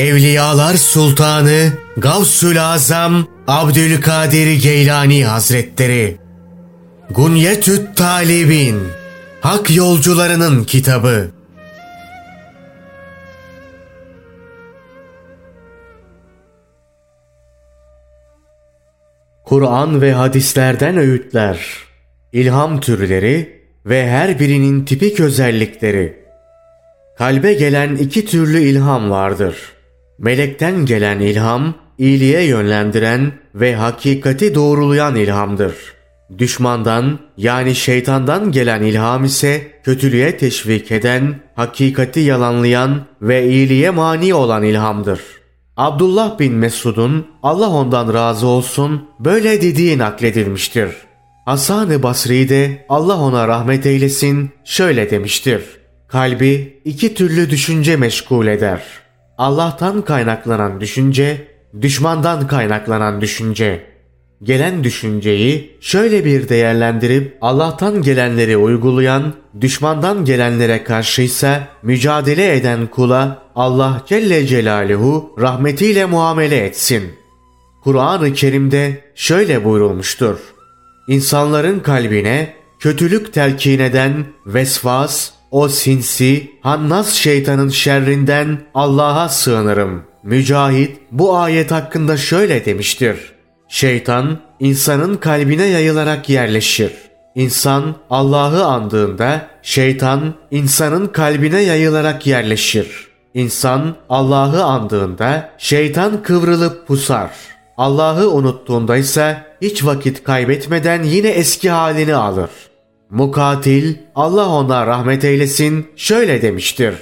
Evliyalar Sultanı Gavsül Azam Abdülkadir Geylani Hazretleri Gunyetüt Talibin Hak Yolcularının Kitabı Kur'an ve hadislerden öğütler, ilham türleri ve her birinin tipik özellikleri. Kalbe gelen iki türlü ilham vardır. Melekten gelen ilham, iyiliğe yönlendiren ve hakikati doğrulayan ilhamdır. Düşmandan yani şeytandan gelen ilham ise kötülüğe teşvik eden, hakikati yalanlayan ve iyiliğe mani olan ilhamdır. Abdullah bin Mesud'un Allah ondan razı olsun böyle dediği nakledilmiştir. Hasan-ı Basri de Allah ona rahmet eylesin şöyle demiştir. Kalbi iki türlü düşünce meşgul eder. Allah'tan kaynaklanan düşünce, düşmandan kaynaklanan düşünce. Gelen düşünceyi şöyle bir değerlendirip Allah'tan gelenleri uygulayan, düşmandan gelenlere karşıysa mücadele eden kula Allah Celle Celaluhu rahmetiyle muamele etsin. Kur'an-ı Kerim'de şöyle buyurulmuştur. İnsanların kalbine kötülük telkin eden vesvas, o sinsi, hannas şeytanın şerrinden Allah'a sığınırım. Mücahit bu ayet hakkında şöyle demiştir. Şeytan insanın kalbine yayılarak yerleşir. İnsan Allah'ı andığında şeytan insanın kalbine yayılarak yerleşir. İnsan Allah'ı andığında şeytan kıvrılıp pusar. Allah'ı unuttuğunda ise hiç vakit kaybetmeden yine eski halini alır. Mukatil Allah ona rahmet eylesin şöyle demiştir.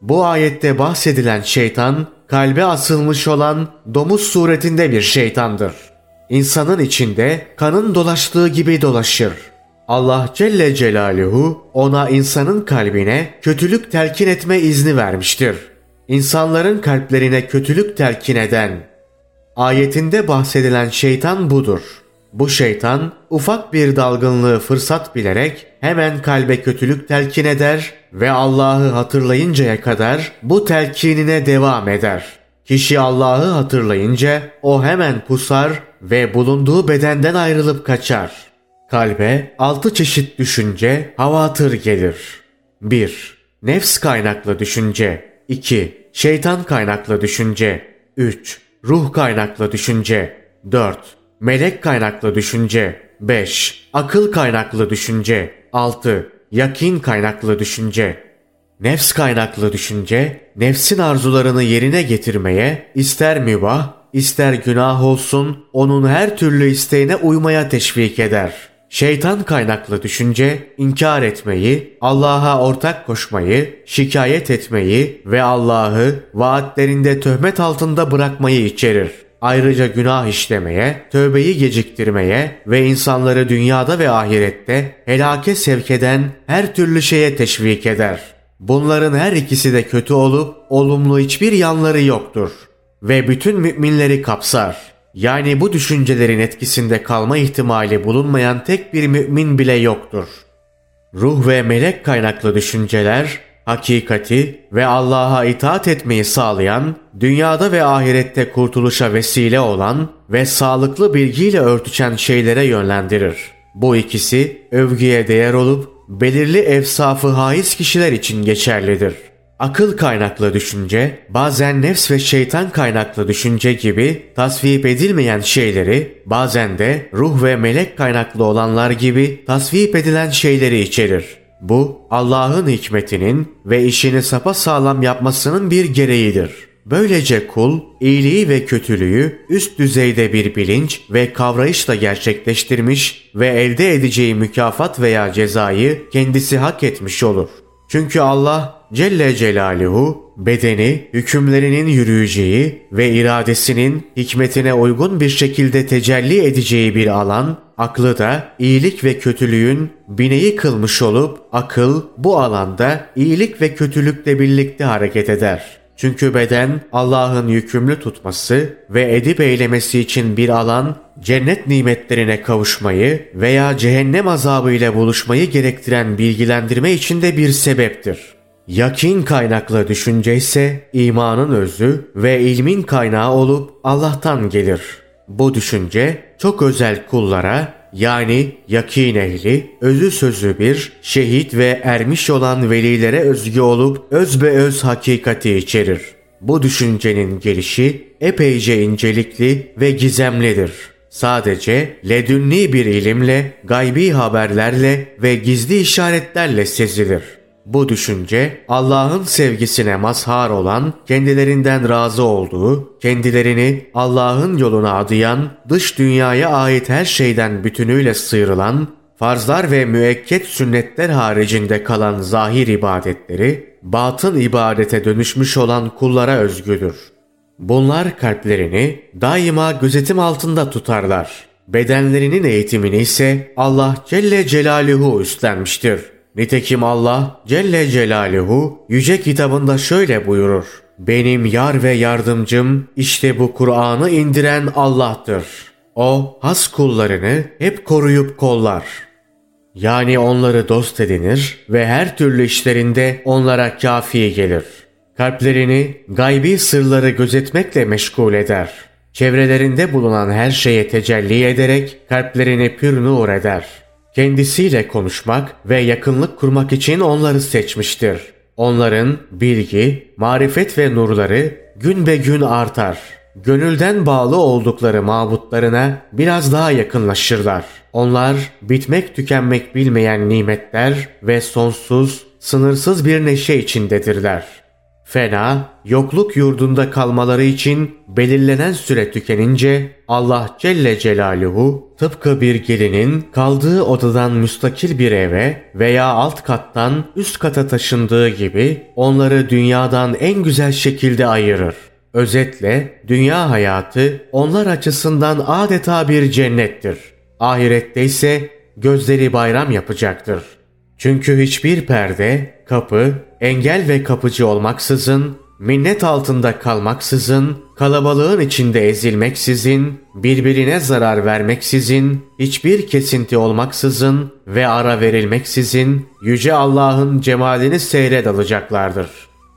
Bu ayette bahsedilen şeytan kalbe asılmış olan domuz suretinde bir şeytandır. İnsanın içinde kanın dolaştığı gibi dolaşır. Allah Celle Celaluhu ona insanın kalbine kötülük telkin etme izni vermiştir. İnsanların kalplerine kötülük telkin eden. Ayetinde bahsedilen şeytan budur. Bu şeytan ufak bir dalgınlığı fırsat bilerek hemen kalbe kötülük telkin eder ve Allah'ı hatırlayıncaya kadar bu telkinine devam eder. Kişi Allah'ı hatırlayınca o hemen pusar ve bulunduğu bedenden ayrılıp kaçar. Kalbe altı çeşit düşünce, havatır gelir. 1. Nefs kaynaklı düşünce 2. Şeytan kaynaklı düşünce 3. Ruh kaynaklı düşünce 4. Melek kaynaklı düşünce 5. Akıl kaynaklı düşünce 6. Yakin kaynaklı düşünce Nefs kaynaklı düşünce, nefsin arzularını yerine getirmeye, ister mübah, ister günah olsun, onun her türlü isteğine uymaya teşvik eder. Şeytan kaynaklı düşünce, inkar etmeyi, Allah'a ortak koşmayı, şikayet etmeyi ve Allah'ı vaatlerinde töhmet altında bırakmayı içerir. Ayrıca günah işlemeye, tövbeyi geciktirmeye ve insanları dünyada ve ahirette helake sevk eden her türlü şeye teşvik eder. Bunların her ikisi de kötü olup olumlu hiçbir yanları yoktur ve bütün müminleri kapsar. Yani bu düşüncelerin etkisinde kalma ihtimali bulunmayan tek bir mümin bile yoktur. Ruh ve melek kaynaklı düşünceler, hakikati ve Allah'a itaat etmeyi sağlayan, dünyada ve ahirette kurtuluşa vesile olan ve sağlıklı bilgiyle örtüşen şeylere yönlendirir. Bu ikisi övgüye değer olup belirli efsafı haiz kişiler için geçerlidir. Akıl kaynaklı düşünce, bazen nefs ve şeytan kaynaklı düşünce gibi tasvip edilmeyen şeyleri, bazen de ruh ve melek kaynaklı olanlar gibi tasvip edilen şeyleri içerir. Bu Allah'ın hikmetinin ve işini sapa sağlam yapmasının bir gereğidir. Böylece kul iyiliği ve kötülüğü üst düzeyde bir bilinç ve kavrayışla gerçekleştirmiş ve elde edeceği mükafat veya cezayı kendisi hak etmiş olur. Çünkü Allah Celle Celaluhu bedeni hükümlerinin yürüyeceği ve iradesinin hikmetine uygun bir şekilde tecelli edeceği bir alan, aklı da iyilik ve kötülüğün bineği kılmış olup akıl bu alanda iyilik ve kötülükle birlikte hareket eder.'' Çünkü beden Allah'ın yükümlü tutması ve edip eylemesi için bir alan, cennet nimetlerine kavuşmayı veya cehennem azabı ile buluşmayı gerektiren bilgilendirme için de bir sebeptir. Yakin kaynaklı düşünce ise imanın özü ve ilmin kaynağı olup Allah'tan gelir. Bu düşünce çok özel kullara yani yakin ehli, özü sözü bir, şehit ve ermiş olan velilere özgü olup öz be öz hakikati içerir. Bu düşüncenin gelişi epeyce incelikli ve gizemlidir. Sadece ledünni bir ilimle, gaybi haberlerle ve gizli işaretlerle sezilir.'' Bu düşünce Allah'ın sevgisine mazhar olan, kendilerinden razı olduğu, kendilerini Allah'ın yoluna adayan, dış dünyaya ait her şeyden bütünüyle sıyrılan, farzlar ve müekket sünnetler haricinde kalan zahir ibadetleri, batın ibadete dönüşmüş olan kullara özgüdür. Bunlar kalplerini daima gözetim altında tutarlar. Bedenlerinin eğitimini ise Allah Celle Celaluhu üstlenmiştir.'' Nitekim Allah Celle Celaluhu yüce kitabında şöyle buyurur. Benim yar ve yardımcım işte bu Kur'an'ı indiren Allah'tır. O has kullarını hep koruyup kollar. Yani onları dost edinir ve her türlü işlerinde onlara kafi gelir. Kalplerini gaybi sırları gözetmekle meşgul eder. Çevrelerinde bulunan her şeye tecelli ederek kalplerini pür nur eder.'' Kendisiyle konuşmak ve yakınlık kurmak için onları seçmiştir. Onların bilgi, marifet ve nurları gün be gün artar. Gönülden bağlı oldukları mabutlarına biraz daha yakınlaşırlar. Onlar bitmek tükenmek bilmeyen nimetler ve sonsuz, sınırsız bir neşe içindedirler. Fena, yokluk yurdunda kalmaları için belirlenen süre tükenince Allah Celle Celaluhu tıpkı bir gelinin kaldığı odadan müstakil bir eve veya alt kattan üst kata taşındığı gibi onları dünyadan en güzel şekilde ayırır. Özetle dünya hayatı onlar açısından adeta bir cennettir. Ahirette ise gözleri bayram yapacaktır. Çünkü hiçbir perde, kapı, engel ve kapıcı olmaksızın, minnet altında kalmaksızın, kalabalığın içinde ezilmeksizin, birbirine zarar vermeksizin, hiçbir kesinti olmaksızın ve ara verilmeksizin Yüce Allah'ın cemalini seyret alacaklardır.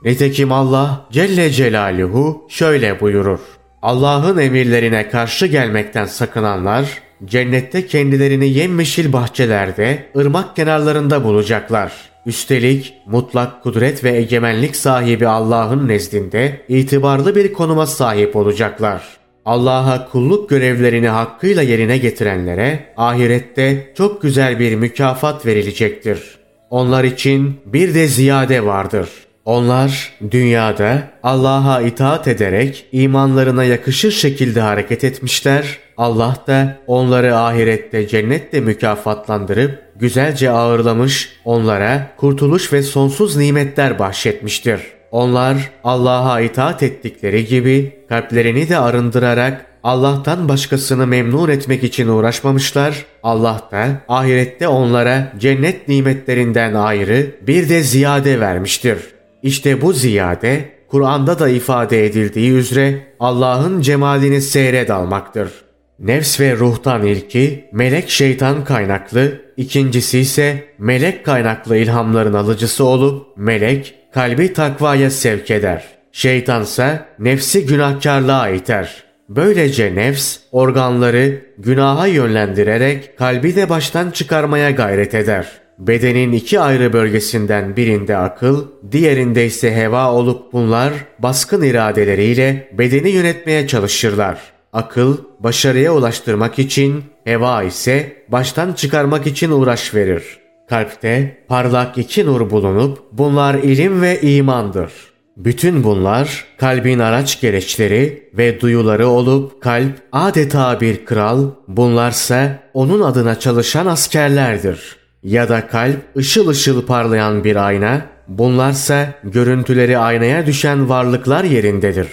Nitekim Allah Celle Celaluhu şöyle buyurur. Allah'ın emirlerine karşı gelmekten sakınanlar, cennette kendilerini yemyeşil bahçelerde, ırmak kenarlarında bulacaklar. Üstelik mutlak kudret ve egemenlik sahibi Allah'ın nezdinde itibarlı bir konuma sahip olacaklar. Allah'a kulluk görevlerini hakkıyla yerine getirenlere ahirette çok güzel bir mükafat verilecektir. Onlar için bir de ziyade vardır. Onlar dünyada Allah'a itaat ederek imanlarına yakışır şekilde hareket etmişler. Allah da onları ahirette cennetle mükafatlandırıp güzelce ağırlamış, onlara kurtuluş ve sonsuz nimetler bahşetmiştir. Onlar Allah'a itaat ettikleri gibi kalplerini de arındırarak Allah'tan başkasını memnun etmek için uğraşmamışlar. Allah da ahirette onlara cennet nimetlerinden ayrı bir de ziyade vermiştir. İşte bu ziyade Kur'an'da da ifade edildiği üzere Allah'ın cemalini seyre dalmaktır. Nefs ve ruhtan ilki melek şeytan kaynaklı, ikincisi ise melek kaynaklı ilhamların alıcısı olup melek kalbi takvaya sevk eder. Şeytansa nefsi günahkarlığa iter. Böylece nefs organları günaha yönlendirerek kalbi de baştan çıkarmaya gayret eder. Bedenin iki ayrı bölgesinden birinde akıl, diğerinde ise heva olup bunlar baskın iradeleriyle bedeni yönetmeye çalışırlar. Akıl başarıya ulaştırmak için, heva ise baştan çıkarmak için uğraş verir. Kalpte parlak iki nur bulunup bunlar ilim ve imandır. Bütün bunlar kalbin araç gereçleri ve duyuları olup kalp adeta bir kral, bunlarsa onun adına çalışan askerlerdir.'' ya da kalp ışıl ışıl parlayan bir ayna, bunlarsa görüntüleri aynaya düşen varlıklar yerindedir.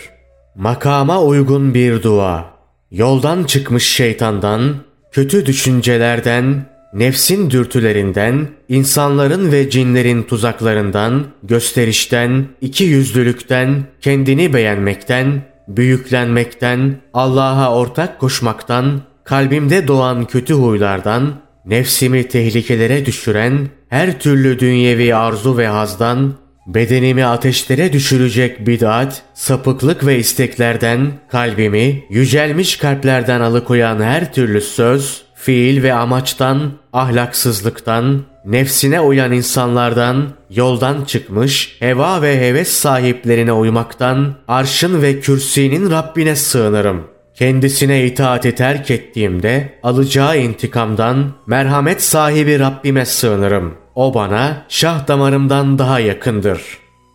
Makama uygun bir dua, yoldan çıkmış şeytandan, kötü düşüncelerden, nefsin dürtülerinden, insanların ve cinlerin tuzaklarından, gösterişten, iki yüzlülükten, kendini beğenmekten, büyüklenmekten, Allah'a ortak koşmaktan, kalbimde doğan kötü huylardan, nefsimi tehlikelere düşüren her türlü dünyevi arzu ve hazdan, Bedenimi ateşlere düşürecek bid'at, sapıklık ve isteklerden, kalbimi yücelmiş kalplerden alıkoyan her türlü söz, fiil ve amaçtan, ahlaksızlıktan, nefsine uyan insanlardan, yoldan çıkmış, heva ve heves sahiplerine uymaktan, arşın ve kürsinin Rabbine sığınırım. Kendisine itaati terk ettiğimde alacağı intikamdan merhamet sahibi Rabbime sığınırım. O bana şah damarımdan daha yakındır.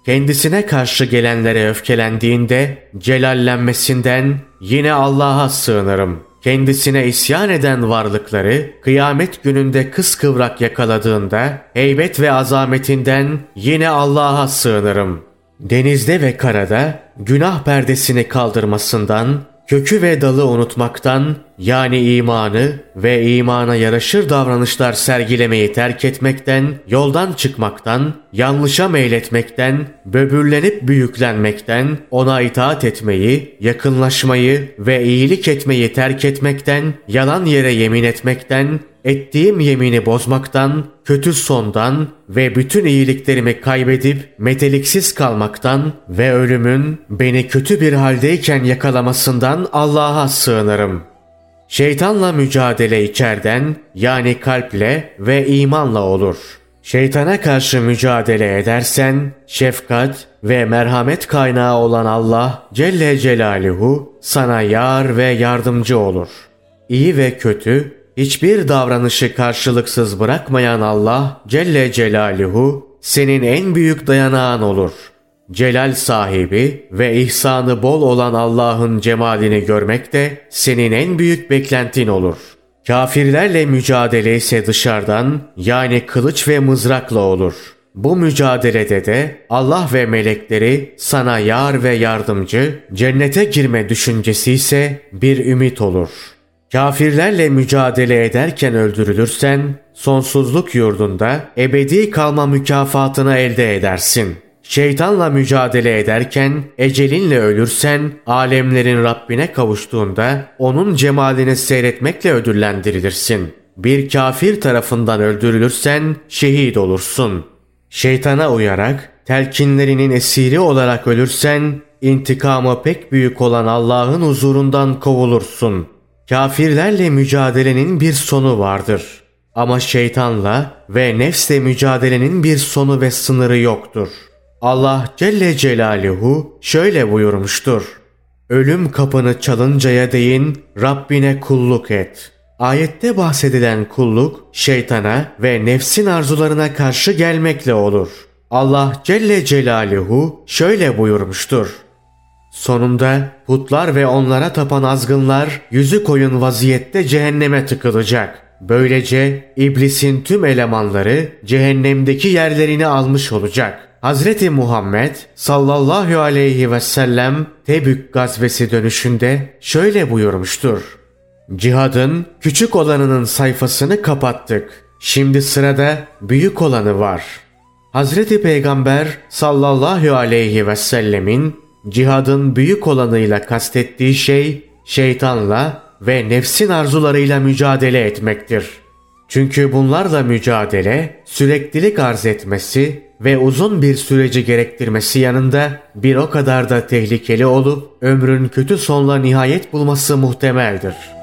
Kendisine karşı gelenlere öfkelendiğinde celallenmesinden yine Allah'a sığınırım. Kendisine isyan eden varlıkları kıyamet gününde kıskıvrak yakaladığında heybet ve azametinden yine Allah'a sığınırım. Denizde ve karada günah perdesini kaldırmasından kökü ve dalı unutmaktan yani imanı ve imana yaraşır davranışlar sergilemeyi terk etmekten, yoldan çıkmaktan, yanlışa meyletmekten, böbürlenip büyüklenmekten, ona itaat etmeyi, yakınlaşmayı ve iyilik etmeyi terk etmekten, yalan yere yemin etmekten, ettiğim yemini bozmaktan, kötü sondan ve bütün iyiliklerimi kaybedip meteliksiz kalmaktan ve ölümün beni kötü bir haldeyken yakalamasından Allah'a sığınırım. Şeytanla mücadele içerden yani kalple ve imanla olur. Şeytana karşı mücadele edersen şefkat ve merhamet kaynağı olan Allah Celle Celaluhu sana yar ve yardımcı olur. İyi ve kötü hiçbir davranışı karşılıksız bırakmayan Allah Celle Celaluhu senin en büyük dayanağın olur.'' Celal sahibi ve ihsanı bol olan Allah'ın cemalini görmek de senin en büyük beklentin olur. Kafirlerle mücadele ise dışarıdan yani kılıç ve mızrakla olur. Bu mücadelede de Allah ve melekleri sana yar ve yardımcı, cennete girme düşüncesi ise bir ümit olur. Kafirlerle mücadele ederken öldürülürsen, sonsuzluk yurdunda ebedi kalma mükafatını elde edersin.'' Şeytanla mücadele ederken ecelinle ölürsen alemlerin Rabbine kavuştuğunda onun cemalini seyretmekle ödüllendirilirsin. Bir kafir tarafından öldürülürsen şehit olursun. Şeytana uyarak telkinlerinin esiri olarak ölürsen intikamı pek büyük olan Allah'ın huzurundan kovulursun. Kafirlerle mücadelenin bir sonu vardır. Ama şeytanla ve nefsle mücadelenin bir sonu ve sınırı yoktur.'' Allah Celle Celaluhu şöyle buyurmuştur. Ölüm kapını çalıncaya değin Rabbine kulluk et. Ayette bahsedilen kulluk şeytana ve nefsin arzularına karşı gelmekle olur. Allah Celle Celaluhu şöyle buyurmuştur. Sonunda putlar ve onlara tapan azgınlar yüzü koyun vaziyette cehenneme tıkılacak. Böylece iblisin tüm elemanları cehennemdeki yerlerini almış olacak. Hazreti Muhammed sallallahu aleyhi ve sellem Tebük gazvesi dönüşünde şöyle buyurmuştur. Cihadın küçük olanının sayfasını kapattık. Şimdi sırada büyük olanı var. Hazreti Peygamber sallallahu aleyhi ve sellemin cihadın büyük olanıyla kastettiği şey şeytanla ve nefsin arzularıyla mücadele etmektir. Çünkü bunlarla mücadele süreklilik arz etmesi ve uzun bir süreci gerektirmesi yanında bir o kadar da tehlikeli olup ömrün kötü sonla nihayet bulması muhtemeldir.''